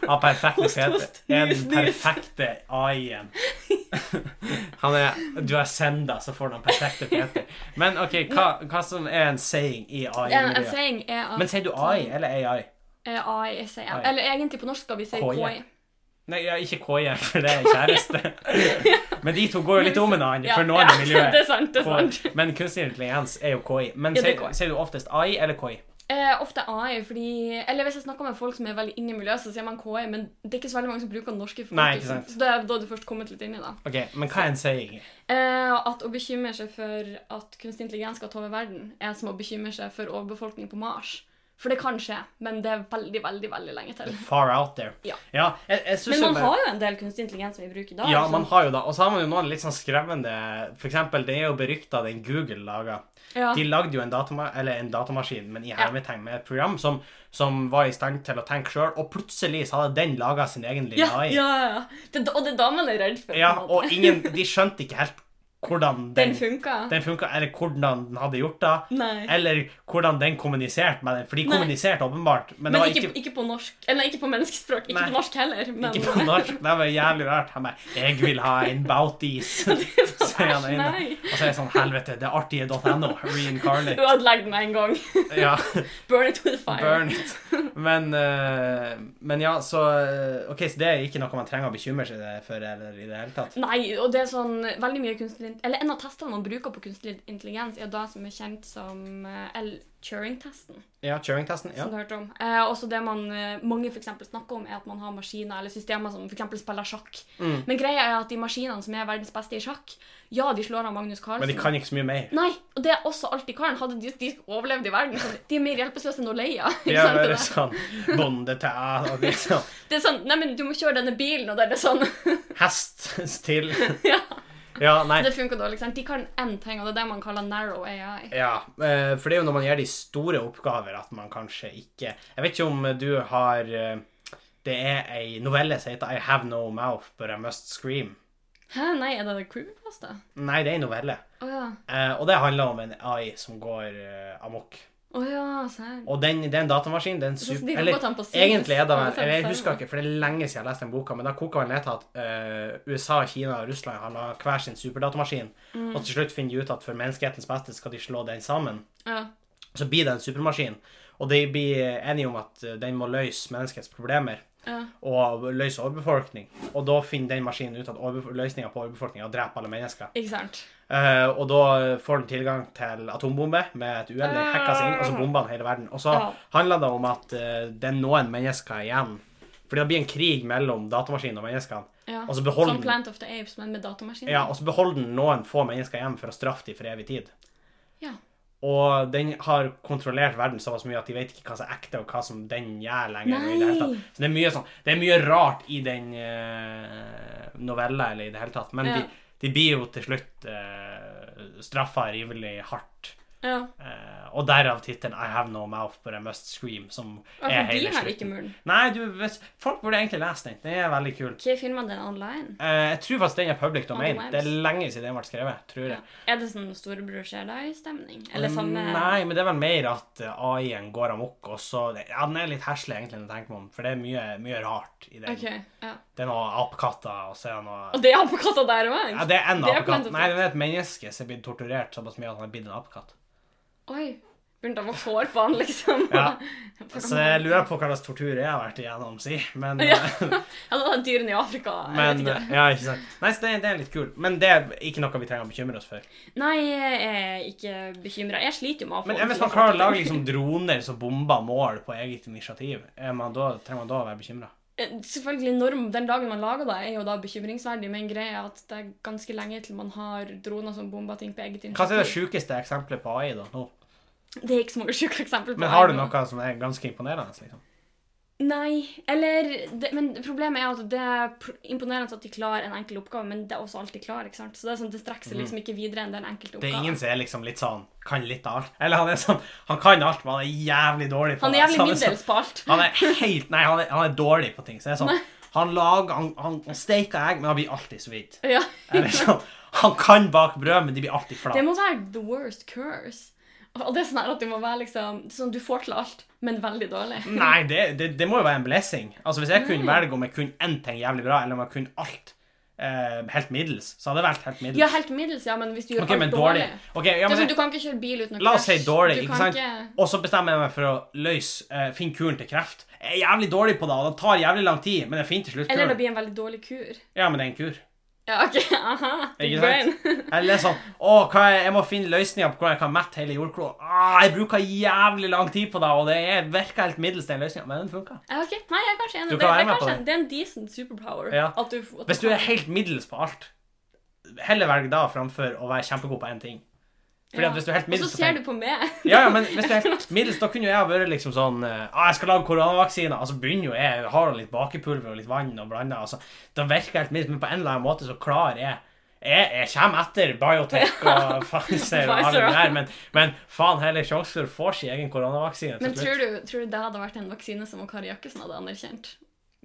Ja, perfekte Host, Peter. host, Er den perfekte AI-en. Han er Du er senda, så får du den perfekte Peter. Men OK, hva, hva som er en saying i En, en saying er at Men sier du AI eller AI? Eh, AI, jeg sier. AI. Eller egentlig på norsk skal vi si KI. Nei, ja, ikke KJ, for det er kjæreste. Men de to går jo litt om hverandre, Ja, for noen ja, i miljøet. Det er sant. det er sant. Men kunstig intelligens er jo KI. Men Ja, er sier KI. sier du oftest AI eller KI? Eh, ofte AI, fordi Eller hvis jeg snakker med folk som er veldig inne i miljøet, så sier man KI, men det er ikke så veldig mange som bruker norske norske Nei, ikke sant. Så det er da du først kommet litt inn i det. Ok, Men hva er en saying? Eh, at å bekymre seg for at kunstig intelligens skal ta over verden, er som å bekymre seg for overbefolkning på Mars. For det kan skje, men det er veldig, veldig veldig lenge til. Far out there. Ja. ja jeg, jeg Men man bare- har jo en del kunstig intelligens som vi bruker i dag. Ja, så- man har jo da. Og så har man jo noen litt sånn skremmende For eksempel, det er jo berykta den Google laga. ja. De lagde jo en, datama eller en datamaskin, men i hermetegn, med et program som, som var i stand til å tenke sjøl, og plutselig så hadde den laga sin egen lille ja, AI. ja, ja. Det, og det er da man er redd for. Ja, og ingen De skjønte ikke helt hvordan Den den, funka. den funka, eller hvordan den hadde gjort det, Nei. eller hvordan den kommuniserte med den. For de Nei. kommuniserte åpenbart, men, Men ikke, ikke, ikke på norsk. Eller ikke på menneskespråk. Ikke Nei. på norsk heller. Men, ikke på norsk. Det var jævlig rart. Han bare 'Jeg vil ha en Bautis', sier han ene. Og så er jeg sånn 'Helvete, det er artige.no'. Reincarnate. Ødelegg den en gang. Ja. Burn it with fire. Burn it. Men, uh, men ja, så eh, OK, så det er ikke noe man trenger å bekymre seg for eller i det hele tatt? Nei, og det er sånn veldig mye int- Eller en av testene man bruker på kunstig intelligens, er da som er kjent som eh, L. Turing-testen, Ja, Turing-testen. Ja. som du hørte om. Eh, også det man eh, mange for snakker om, er at man har maskiner eller systemer som eksempel spiller sjakk. Mm. Men greia er at de maskinene som er verdens beste i sjakk, ja, de slår av Magnus Carlsen. Men de kan ikke så mye mer. Nei, og det er også alt de kan. Hadde de, de overlevd i verden, så de er mer hjelpeløse enn Oleia. Ja, det er sant, det der? sånn bondetæ og liksom Det er sånn, Neimen, du må kjøre denne bilen, og det er sånn hest til. Ja, Ja, det funker dårlig. sant? De kan én ting, og det er det man kaller narrow AI. Ja, eh, for det er jo når man gjør de store oppgaver at man kanskje ikke Jeg vet ikke om du har eh, Det er ei novelle som heter I Have No Mouth But I Must Scream. Hæ, nei, er det creepypasta? Nei, det er ei novelle. Oh, ja. Eh, og det handler om en AI som går amok. Å ja. Og den, den datamaskinen, en datamaskin. Det en Så super... Eller den egentlig er det Eller jeg husker ikke, for det er lenge siden jeg leste den boka, men da koker den ned til at uh, USA, Kina og Russland har laget hver sin superdatamaskin, Mm. og til slutt finner de ut at for menneskehetens beste skal de slå den sammen. Ja. Så blir det en supermaskin, og de blir enige om at eh, den må løse menneskets problemer. Ja. Og løse overbefolkning. Og da finner den maskinen ut at løsninga på overbefolkning er å drepe alle mennesker. Ikke sant? Uh, og da får den tilgang til atombombe med et uhell. Den hacker seg inn, og så bomber den hele verden. Og så Ja. handler det om at uh, det er noen mennesker igjen. Fordi det blir en krig mellom datamaskinen og menneskene. Ja. Og så beholder Som den Plant of the Apes, men med datamaskiner. ja, og så beholder den noen få mennesker igjen for å straffe dem for evig tid. Og den har kontrollert verden såpass mye at de vet ikke hva som er ekte, og hva som den gjør lenger. i det hele tatt. Så det er mye sånn Det er mye rart i den uh, novella, eller i det hele tatt. Men Ja. de, de blir jo til slutt uh, straffa rivelig hardt. Ja. Eh, og derav tittelen 'I have no mouth, but I must scream', som Ja, er hele har ikke slutten. Nei, du, hvis, folk burde egentlig lese den. Den er veldig kul. Hva finner man den online? Eh, jeg tror faktisk den er public domain. Det er lenge siden den ble skrevet, tror jeg. Er det sånn storebror ser deg-stemning? Eller samme Nei, men det er vel mer at eh, AI-en går amok, og så Ja, den er litt heslig, egentlig, når jeg tenker meg om, for det er mye, mye rart i den. Okay, Ja. Det er noen apekatter, og så er det noe Og det er apekatter der òg? Ja, det er en Det er apekatt. Nei, det er et menneske som er blitt torturert såpass mye at han er blitt en apekatt. Oi. begynte å vokse hår på han, liksom. Ja. Så jeg lurer på hva slags tortur jeg har vært igjennom, si. Men, Ja. Ja, det var dyrene i Afrika. Jeg men vet ikke. Ja, ikke sant. Nei, så det, det er litt kult. Men det er ikke noe vi trenger å bekymre oss for. Nei, jeg er ikke bekymra. Jeg sliter jo med å få Men hvis man klarer å lage liksom droner som bomber mål på eget initiativ, er man da, trenger man da å være bekymra? Eh, Selvfølgelig, når, Den dagen man lager det, er jo da bekymringsverdig, men greia er at det er ganske lenge til man har droner som bomber ting på eget Hva er det initiativ. sjukeste eksempelet på AI, da? nå? Det er ikke så mange sjuke eksempler på AI. Men har du noe som er ganske imponerende? liksom? Nei, eller det, Men problemet er at det er imponerende at de klarer en enkel oppgave, men det er også alt de klarer. ikke sant? Så Det sånn, det strekker seg liksom ikke videre enn den enkelte oppgaven. Det er ingen som er liksom litt sånn kan litt av alt. Eller han er sånn Han kan alt, men han er jævlig dårlig på det. han er jævlig middels på alt. Han er helt Nei, han er, han er dårlig på ting. Så det er sånn Han lager Han, han, han steker egg, men han blir alltid så vidt. Ja. Eller sånn Han kan bake brød, men de blir alltid Det må være the worst curse. Og det er sånn at du må være liksom sånn, Du får til alt, men veldig dårlig. Nei, det, det, det må jo være en blessing. Altså Hvis jeg kunne velge om jeg kunne én ting jævlig bra, eller om jeg kunne alt eh, helt middels, så hadde jeg valgt helt middels. Ja, helt middels, ja, men hvis du gjør okay, alt dårlig, dårlig. Okay, ja, men sånn, Du kan ikke kjøre bil uten å La oss si dårlig, Du ikke sant? ikke- Og så bestemmer jeg meg for å løse eh, finne kuren til kreft. Jeg er jævlig dårlig på det, og det tar jævlig lang tid, men jeg finner til slutt kuren. Eller det blir en veldig dårlig kur. Ja, men det er en kur. Ja, OK. Aha. Big brain. Eller sånn Å, er, jeg må finne løsninger på hvordan jeg kan mette hele jordkloden. Ah, jeg bruker jævlig lang tid på det, og det er, virker helt middels, den løsninga, men den funker. Okay. ok. Nei, jeg er kanskje enig. Du Det, det, kanskje, det er en decent superpower. Ja. At du, at Hvis du er helt middels på alt, heller velg da framfor å være kjempegod på én ting. Fordi at hvis du er helt Og så ser du på meg. Ja, ja, men hvis du er helt middels, da kunne jo jeg vært liksom sånn eh, ah, Jeg skal lage koronavaksiner. Altså begynner jo jeg har litt bakepulver og litt vann og blander. Altså, da virker jeg helt middels, men på en eller annen måte så klarer jeg jeg, jeg kommer etter Biotech og Pfizer og alle de der, men, men faen heller Kjongsfjord får sin egen koronavaksine. Men tror du, tror du det hadde vært en vaksine som Kari Jakkesen hadde anerkjent?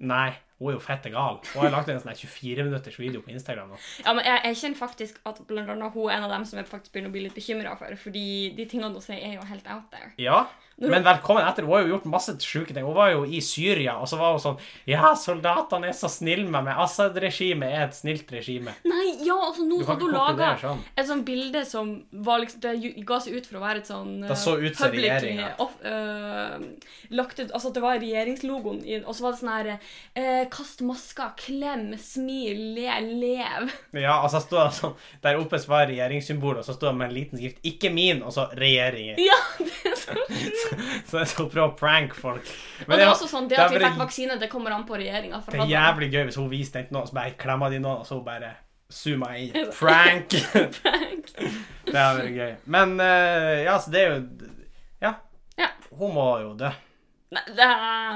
Nei, hun er jo fette gal. Hun har lagt en sånn 24 minutters video på Instagram nå. Ja, men jeg, jeg kjenner faktisk at blant annet hun er en av dem som jeg faktisk begynner å bli litt bekymra for, fordi de tingene hun sier, er jo helt out there. Ja, men velkommen etter. Hun har jo gjort masse sjuke ting. Hun var jo i Syria, og så var hun sånn Ja, soldatene er så snille med meg. Assad-regimet er et snilt regime. Nei, ja, altså nå hadde hun laga sånn. et sånt bilde som var liksom Det ga seg ut for å være et sånn Det så ut som regjeringa. Uh, øh, lagt ut Altså det var regjeringslogoen, i- og så var det sånn her uh, Kast maska, klem, smil, le, lev. Ja, altså stod det sånn Der oppe var regjeringssymbolet, og så stod det med en liten skrift 'Ikke min', og så 'regjeringen'. Ja, det er så Så jeg skal prøve å prank folk. Og det er også sånn, det at vi fikk vaksine, det kommer an på regjeringa. Det er jævlig gøy hvis hun viste enten noe, så bare klemmer de noen, og så bare zooma inn. Prank! det hadde vært gøy. Men uh, ja, så det er jo Ja. Ja. Hun må jo dø. Nei, det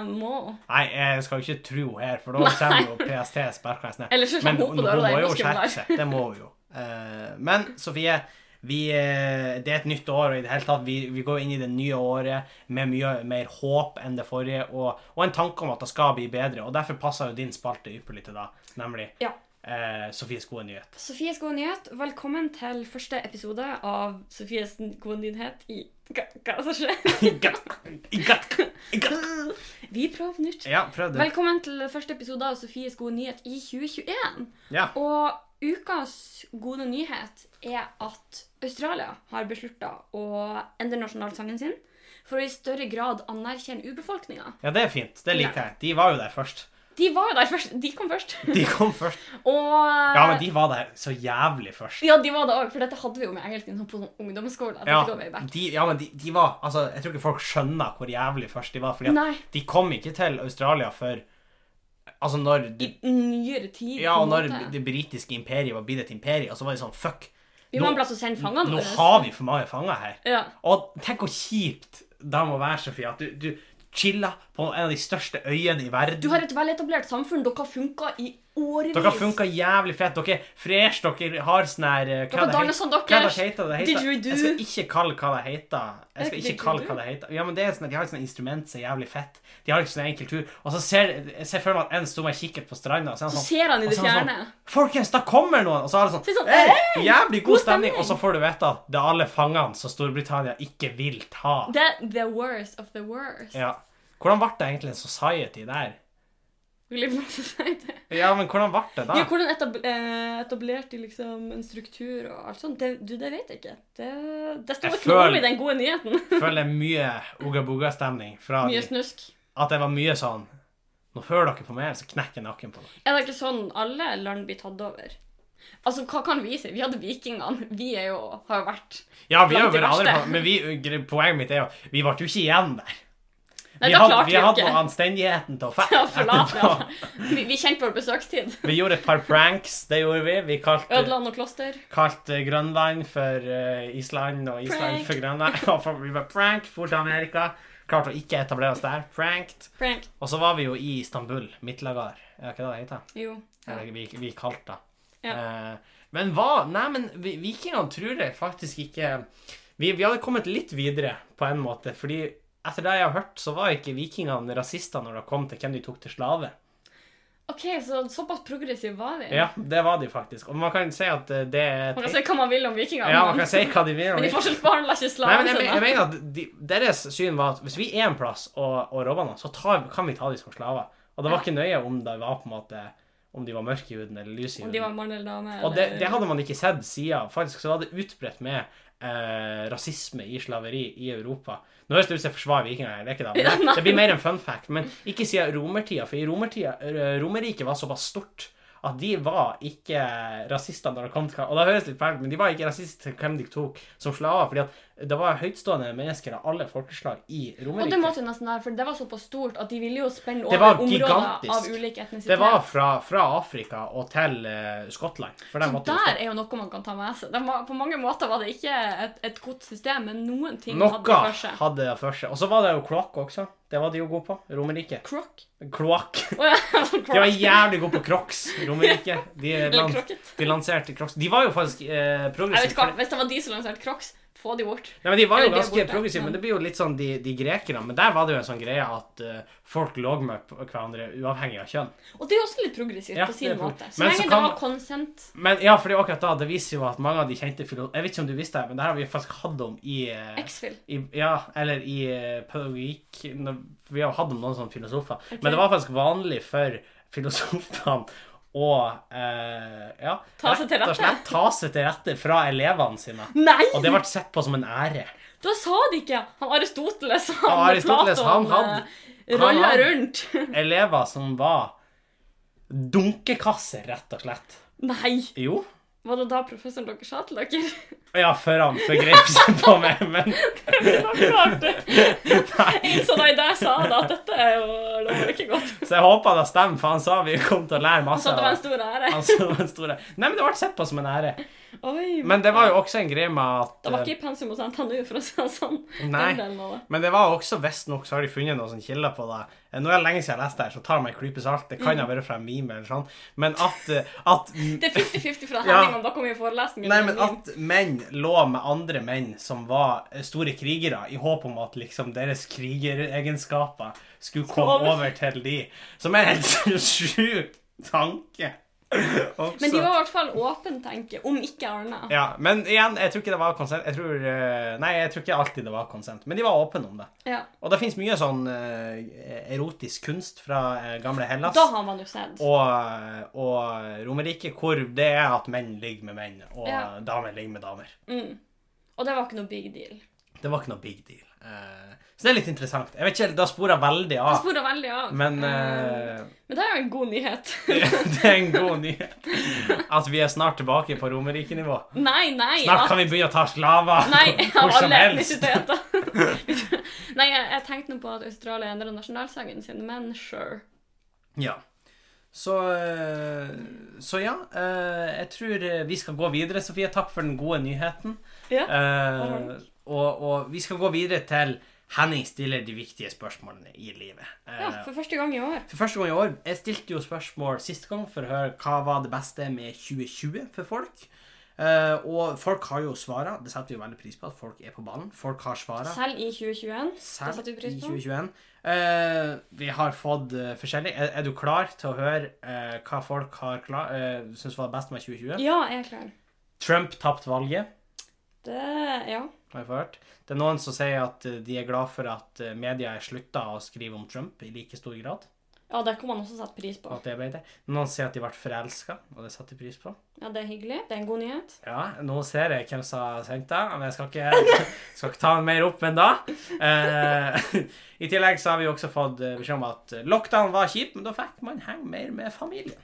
må Nei, jeg skal jo ikke tro her, for da kommer jo PST sparkende ned. Men hun hun må jo skjerpe seg. Det må hun jo. Uh, men Sofie, vi, eh, det er et nytt år, og i det hele tatt, vi, vi går inn i det nye året med mye mer håp enn det forrige, og, og en tanke om at det skal bli bedre. Og derfor passer jo din spalte ypperlig til da, nemlig Ja. eh, Sofies gode nyhet. Sofies gode nyhet. Velkommen til første episode av Sofies gode nyhet i Hva, hva som skjer? Vi prøver nytt. Ja, prøv det. Velkommen til første episode av Sofies gode nyhet i 2021. Ja. Og ukas gode nyhet er at Australia har beslutta å endre nasjonalsangen sin for å i større grad anerkjenne urbefolkninga. ja, det er fint. Det liker jeg. De var jo der først. De var jo der først. De kom først. De kom først. Og Ja, men de var der så jævlig først. Ja, de var det òg, for dette hadde vi jo med engelsken på ungdomsskolen. Ja, de, ja, men de, de var Altså, jeg tror ikke folk skjønner hvor jævlig først de var. Fordi de kom ikke til Australia før Altså, når i nyere tid. Ja, og når måte. det britiske imperiet var blitt et imperium, så var det sånn Fuck, Vi må ha en plass å sende fangene nå har vi for mange fanger her. Ja. Og tenk hvor kjipt det må være, Sofie, at du, du chiller på en av de største øyene i verden. Du har et veletablert samfunn. Dere har funka i årevis. Dere funka jævlig fett. Dere er fresh, dere har sånn her eh, Dere danner sånn Hva deres. det heter det? Didgeridoo. Jeg skal ikke kalle hva det heter. Jeg skal ikke kalle hva det heter. Ja, men det er sånn, De har et sånt instrument som er jævlig fett. De har ikke sånn enkel tur. Og så ser jeg ser for meg at en sto med kikkert på stranda, og så sånn, Så sånn ser han i det fjerne. Sånn, fjerne. Folkens, da kommer noen! Og så har det Så det sånn sånn, hey, Jævlig god stemning! Og så får du vite at det er alle fangene som Storbritannia ikke vil ta. Er the worst of the worst. Ja. Hvordan ble det egentlig en society der? Philip Society. Ja, men hvordan ble det da? Ja, hvordan eh, etablerte de liksom en struktur og alt sånt? Det, du, det vet jeg ikke. Det, det står ikke noe om i den gode nyheten. Jeg føler mye oga-boga-stemning fra Mye de. snusk. At det var mye sånn Nå hører dere på meg, så knekker jeg nakken på dere. Er det ikke sånn alle land blir tatt over? Altså, hva kan vi si? Vi hadde vikingene. Vi er jo, har jo vært Ja, vi har jo vært andre men vi, poenget mitt er jo Vi ble jo ikke igjen der. Nei, vi hadde, vi hadde noe anstendigheten til å fære Ja, forlat, ja. Vi, vi kjente vår besøkstid. Vi gjorde et par pranks, det gjorde vi. Vi kalte, Ødeland og kloster. kalte Grønland for uh, Island, og Island Prank. for Grønland. Og vi var prank, for til Amerika. Klarte å ikke etablere oss der. Pranked. Prank. Og så var vi jo i Istanbul, Midtlagar. Er ikke det det heter? Jo. Ja. Eller vi, vi kalte det. Ja. Uh, men hva Nei, men vi- vikingene tror jeg faktisk ikke vi, vi hadde kommet litt videre på en måte, fordi etter det jeg har hørt, så var ikke vikingene rasister når det kom til hvem de tok til slave. OK, så såpass progressive var de? Ja, det var de faktisk. Og man kan si at eh, det Man kan si hva man vil om vikingene, Ja, man kan si hva de vil. om men de det. forskjellsbehandla ikke slavene men jeg, jeg mener at de, Deres syn var at hvis vi er en plass og, og robber noen, så tar, kan vi ta dem som slaver. Og det var ikke nøye om det var på en måte Om de var mørke i huden eller lyse i huden. Om de var mann eller dame. Og det, det hadde man ikke sett siden. Faktisk så var det utbredt med eh, rasisme i slaveri i Europa. Nå høres det ut som jeg forsvarer vikingene, det er ikke det. Det, det blir mer en fun fact. Men ikke siden romertida, for i romertida eh, Romerriket var såpass stort at de var ikke rasister når det kom til Og det høres litt fælt men de var ikke rasister til hvem de tok som slaver. fordi at det var høytstående mennesker av alle folkeslag i Og det måtte jo nesten være, for det var såpass stort at de ville jo spenne over områder gigantisk. av ulike etnisiteter. Det var fra, fra Afrika og til uh, Skottland. For Så der er jo noe man kan ta med seg. Var, på mange måter var det ikke et, et godt system, men noen ting hadde det for seg. hadde det for seg. Og så var det jo kloakk også. Det var de jo gode på. Romerriket. Croc? Kloakk. Ja, De var jævlig gode på crocs. Romerriket. De, lan de lanserte crocs. De var jo faktisk eh, Jeg vet progressive. ikke hva, Hvis det var de som lanserte Crocs, få de bort. Nei, men De var jo Eller de er ganske borte, progressive, men- men det blir jo litt sånn de, de grekerne. Men der var det jo en sånn greie at eh, folk lå med p- hverandre uavhengig av kjønn. Og det er også litt progressivt Ja, på det sin er pro- måte. Så Men lenge så det kan- var konsent. Men ja, fordi akkurat da, det viser jo at mange av de kjente filo... Jeg vet ikke om du visste det, men det her har vi faktisk hatt om i, eh, X-Fill. i Ja, eller i eh, pedagogikk når, Vi har hatt om noen sånne filosofer. Men det var faktisk vanlig for filosofene å eh, ja, Ta seg rett og slett ta seg til rette fra elevene sine. Nei! Og det ble sett på som en ære. Da sa de ikke Han Aristoteles han, Ja, Aristoteles, han Platon, hadde- eh, han hadde- rundt. Elever som var dunkekasser, rett og slett. Nei! Jo. Var det da professoren dere sa til dere? Ja, før han forgrep seg på meg, men det. Så da jeg sa det, at dette er jo det var ikke godt. Så jeg håper det stemmer, for han sa vi kom til å lære masse. Han sa det var en stor ære. Han sa det var en stor ære. Nei, men det ble sett på som en ære. Oi, Men det var jo også en greie med at Det var ikke i pensum hos NTNU, for å si det sånn. Nei. Men det var også visstnok så har de funnet noen kilder på det. Eh, Nå er det lenge siden jeg leste det her, så tar meg klype salt. Det Mm. kan ha vært fra en meme eller sånn. Men at, eh, at Det er 50-50 fra. Henning om da kommer i mye. Nei, men at menn lå med andre menn som var eh, store krigere, i håp om at liksom deres krigeregenskaper skulle komme over til de. Som er en helt sjuk tanke. Men de var i hvert fall åpne, tenker om ikke annet. Ja, men igjen, jeg tror ikke det var konsent. Jeg tror, eh, nei, jeg tror ikke alltid det var konsent. Men de var åpne om det. Ja. Og det fins mye sånn eh, erotisk kunst fra eh, gamle Hellas. Da har man jo sett. Og, og Romerriket, hvor det er at menn ligger med menn, og Ja. damer ligger med damer. Mm. Og det var ikke noe big deal. Det var ikke noe big deal. Uh, så det er litt interessant. Jeg vet ikke, Da sporer veldig av. av. sporer veldig av. Men uh, men det er jo en god nyhet. det er en god nyhet at vi er snart tilbake på Romerrikenivå. Nei, nei. Snart at- kan vi begynne å ta slaver Nei, av hvor som helst. Nei, jeg, jeg tenkte nå på at Australia endrer nasjonalsangen sin, men sure. Ja. Så, så ja. Jeg tror vi skal gå videre, Sofie. Takk for den gode nyheten. Ja. Eh, og, og vi skal gå videre til Henning stiller de viktige spørsmålene i livet. Eh, ja, for første gang i år. For første gang i år. Jeg stilte jo spørsmål siste gang for å høre hva var det beste med 2020 for folk. Uh, og folk har jo svara. Det setter vi jo veldig pris på at folk er på ballen. Folk har svara. Selv i 2021. Det Selv setter vi i pris på. 2021. Uh, vi har fått uh, forskjellig. Er, er du klar til å høre uh, hva folk har klar, uh, syns var det beste med 2020? Ja, jeg er klar. Trump tapte valget, Det Ja. Har jeg hørt. Det er noen som sier at eh, de er glad for at eh, media er slutta å skrive om Trump i like stor grad. Ja, det kan man også sette pris på. Noen sier at de ble forelska, og det setter de pris på. Ja, det er hyggelig. Det er en god nyhet. Ja, nå ser jeg hvem som har sendt det, men jeg skal ikke, skal ikke ta mer opp enn da. Eh, I tillegg så har vi også fått eh, beskjed om at lockdown var kjip, men da fikk man henge mer med familien.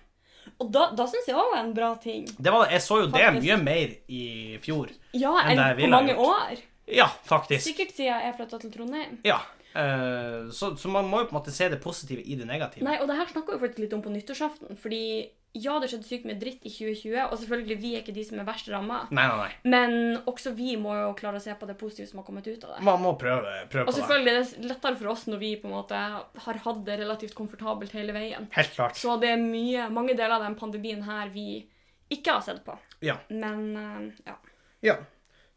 Og da, da syns jeg òg var en bra ting. Det var, jeg så jo det mye mer i fjor. Ja, Enn enn det på ville på mange gjort. år. Ja, faktisk. Sikkert siden jeg flytta til Trondheim. Ja. Uh, så, så man må jo på en måte se det positive i det negative. Nei, og det her snakka vi faktisk litt om på nyttårsaften. Fordi ja, det skjedde sykt mye dritt i 2020, og selvfølgelig vi er ikke de som er verst ramma. Men også vi må jo klare å se på det positive som har kommet ut av det. Man må prøve, prøve Og på det. selvfølgelig er det lettere for oss når vi på en måte har hatt det relativt komfortabelt hele veien. Helt klart. Så det er mye, mange deler av den pandemien her vi ikke har sett på. Ja. Men eh, ja. Ja.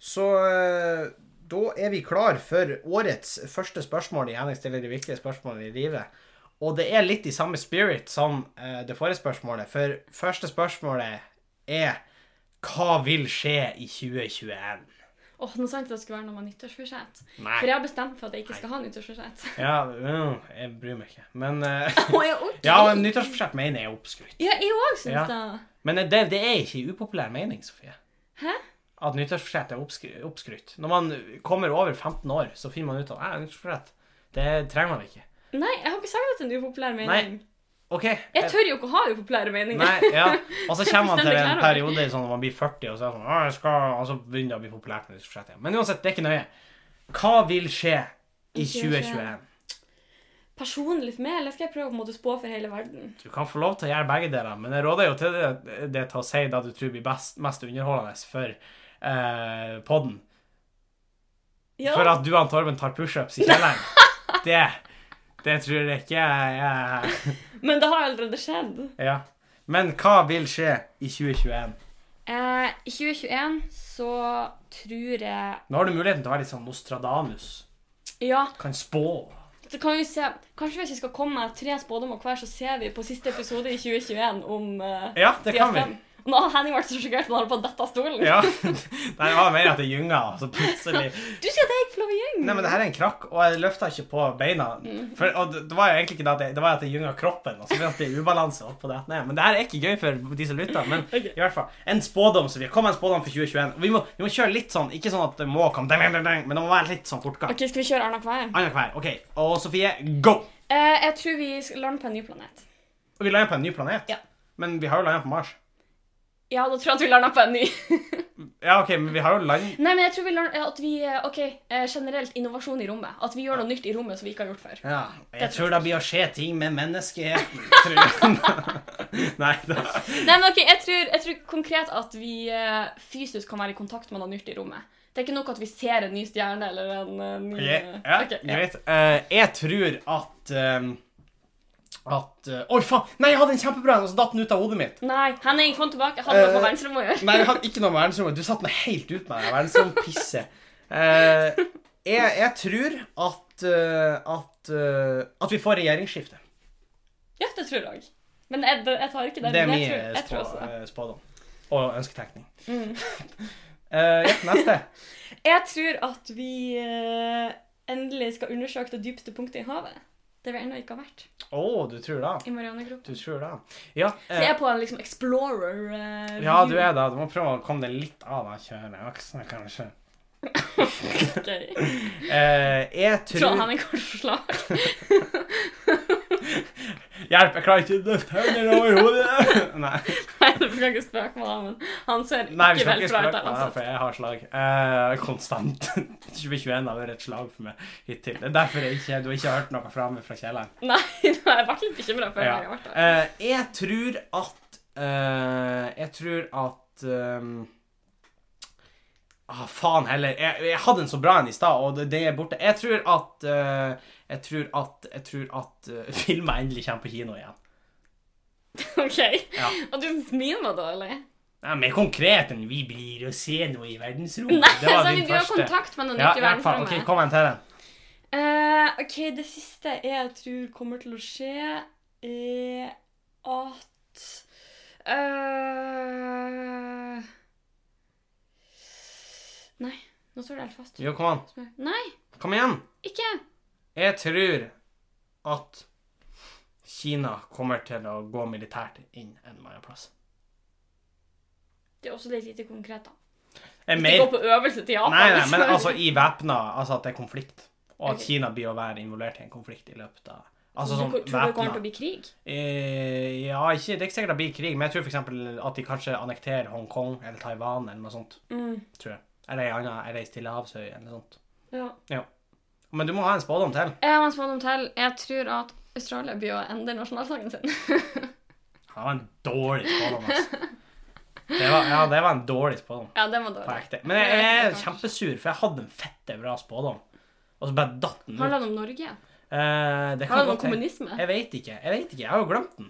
Så eh, da er vi klar for årets første spørsmål i Henning stiller de virkelige spørsmålene i livet. Og det er litt i samme spirit som eh, det forrige spørsmålet. For første spørsmålet er Hva vil skje i 2021? Åh, sa jeg ikke det skulle være noe med nyttårsforsett. For jeg har bestemt for at jeg ikke skal ha nyttårsforsett. Ja, jeg bryr meg ikke. Men uh, ja, men nyttårsforsett mener jeg er oppskrytt. Ja, jeg òg syns Ja. det. Men det, det er ikke upopulær mening, Sofie. Hæ? At nyttårsforsett er oppskry- oppskrytt. Når man kommer over 15 år, så finner man ut at «Nei, nyttårsforsett, det trenger man ikke. Nei, jeg har ikke sagt at det er en upopulær mening. Nei. OK. Jeg tør jo ikke å ha upopulære meninger. Nei, ja. Og så kommer man til en periode sånn når man blir 40, og så, er det sånn, «Å, jeg skal, og så begynner det å bli populært med igjen. Men uansett, det er ikke nøye. Hva vil skje i I 2021? Personlig for meg, eller skal jeg prøve å måte spå for hele verden? Du kan få lov til å gjøre begge deler, men jeg råder jo til det, det til å si det du tror blir best, mest underholdende for eh, podden. Ja, For at du og Torben tar pushups i kjelleren. det, det tror jeg ikke jeg Men det har allerede skjedd. Ja. Men hva vil skje i 2021? Eh, I 2021 så tror jeg Nå har du muligheten til å være litt sånn Nostradamus. Ja, Kan spå. så kan vi se Kanskje hvis vi skal komme med tre spådommer hver, så ser vi på siste episode i 2021 om uh, Ja, det kan vi. Nå har Henning vært så sjokkert at han holder på å dette av stolen. Ja. Nei, det var mer at det gynga, så plutselig Du sier at jeg ikke får lov å gynge. Nei, men det her er en krakk, og jeg løfta ikke på beina. Mm. For, og det det var jo egentlig ikke det at jeg, det var at jeg gynga kroppen, og så ble det ubalanse opp på det. Nei, men det her er ikke gøy for de som lytter. Men okay. i hvert fall, en spådom. Så vi kom med en spådom for 2021. Og vi må, vi må kjøre litt sånn, ikke sånn at det må komme deng, deng, deng, men det må være litt sånn fortgang. Ok, Skal vi kjøre annenhver? Annenhver. OK. Og Sofie, go! Uh, jeg tror vi skal lande på en ny planet. Vi lander på en ny planet. Ja. Men vi har jo landa på Mars. Ja, da tror jeg at vi lander på en ny. Ja, OK, men vi har jo land... Nei, men jeg tror vi lander, at vi eh, OK, eh, generelt innovasjon i rommet. At vi gjør noe nytt i rommet som vi ikke har gjort før. Ja, jeg tror det blir å skje ting med menneskeheten. tror jeg. Nei da. Nei, men ok, jeg tror, jeg tror konkret at vi eh, fysisk kan være i kontakt med noe nytt i rommet. Det er ikke nok at vi ser en ny stjerne eller en eh, ny Ok, eh, Ja, greit. Uh, jeg tror at ehm, At uh, Oi, faen! Nei, jeg hadde en kjempebra en, og så datt den ut av hodet mitt. Nei, Henning, den tilbake. Hadde noe på Eh, verdensrommet å gjøre. Nei, jeg hadde ikke noe med verdensrommet. Du satte meg helt ut med det verdensrompisset. Uh, jeg, jeg tror at uh, at, uh, at vi får regjeringsskifte. Ja, det tror jeg òg. Men jeg, jeg tar ikke det. Det er min jeg tror, jeg spå, eh, spådom. Og ønsketenkning. Mm. Eh, ja, neste. Jeg tror at vi eh, endelig skal undersøke det dypeste punktet i havet. Det vi ennå ikke har vært. Å, du tror det? I Marianegropen. Du tror det? Ja, Så eh, jeg er på en liksom explorer eh, ja, du er det. Du må prøve å komme deg litt av den kjøret. Aksen, kanskje. Ok. Eh, jeg Tror tror han er kort forslag. Hjelp, jeg klarer ikke å løfte hendene over hodet! Nei, du skal ikke spøke med han, men han ser Nei vi ikke skal vel ikke spøke ut. på det, for jeg har slag. Eh, konstant. 2021 har vært et slag for meg hittil. Det er derfor jeg ikke, du ikke har hørt noe fra meg fra kjelleren. Nei, nå er jeg ble litt bekymra før Ja. jeg ble der. Eh, jeg tror at eh, Jeg tror at um, Ah, faen heller. Jeg, jeg hadde en så bra en i stad, og det, det er borte. Jeg tror at uh, Jeg tror at Jeg tror at uh, filmer endelig kommer på kino igjen. OK. Ja. Og du smiler da, eller? Nei, mer konkret enn vi blir å se noe i verdensrommet. Nei, det var så din vi har første. kontakt med noe Ja, nytt ja, i verdensrommet. ok, kom igjen til den. Uh, OK, det siste jeg tror kommer til å skje, er at uh, Nei, nå står det helt fast. Jo, kom an. Nei, Kom igjen. ikke! Jeg tror at Kina kommer til å gå militært inn en eller annen plass. Det er også litt lite konkret, da. Hvis mer går på øvelse til Japan. Nei, nei, men altså i væpna Altså at det er konflikt. Og at okay. Kina blir å være involvert i en konflikt i løpet av Altså Du væpna tror det kommer til å bli krig? eh, Ja, ikke, det er ikke sikkert det blir krig, men jeg tror f.eks. at de kanskje annekterer Hongkong eller Taiwan eller noe sånt. Mm. Tror jeg. Eller ei anna ei stillehavsøy eller noe sånt. Ja. Men du må ha en spådom til. Jeg har en spådom til. Jeg tror at Australia blir å endre nasjonalsangen sin. Det var en dårlig spådom, altså. Det var, ja, det var en dårlig spådom. ja, den var dårlig. Men jeg er kjempesur, for jeg hadde en fette bra spådom. Og så bare datt den ut. Handler den om Norge? Eh, det kan Handler det om kommunisme? Jeg vet ikke. Jeg vet ikke. Jeg har jo glemt den.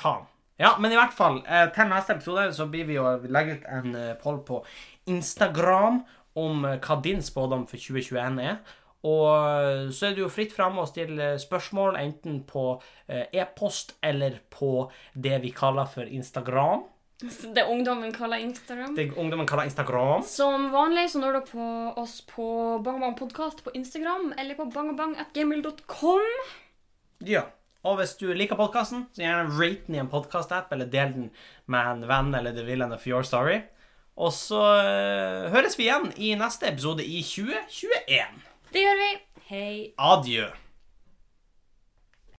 Faen. Ja, men i hvert fall, eh, til neste episode så blir vi å legge ut en eh, poll på Instagram om eh, hva din spådom for 2021 er. Og så er det jo fritt fram å stille spørsmål enten på eh, e-post eller på det vi kaller for Instagram. Det ungdommen kaller Instagram. Det ungdommen kaller Instagram. Som vanlig så når du på oss på Bang Bang Podcast på Instagram eller på bangabang.gmail.com. Ja. Og hvis du liker podkasten, så gjerne rate den i en podkast-app, eller del den med en venn eller the villain of your story. Og så eh, høres vi igjen i neste episode i 2021. Det gjør vi. Hei. Adjø.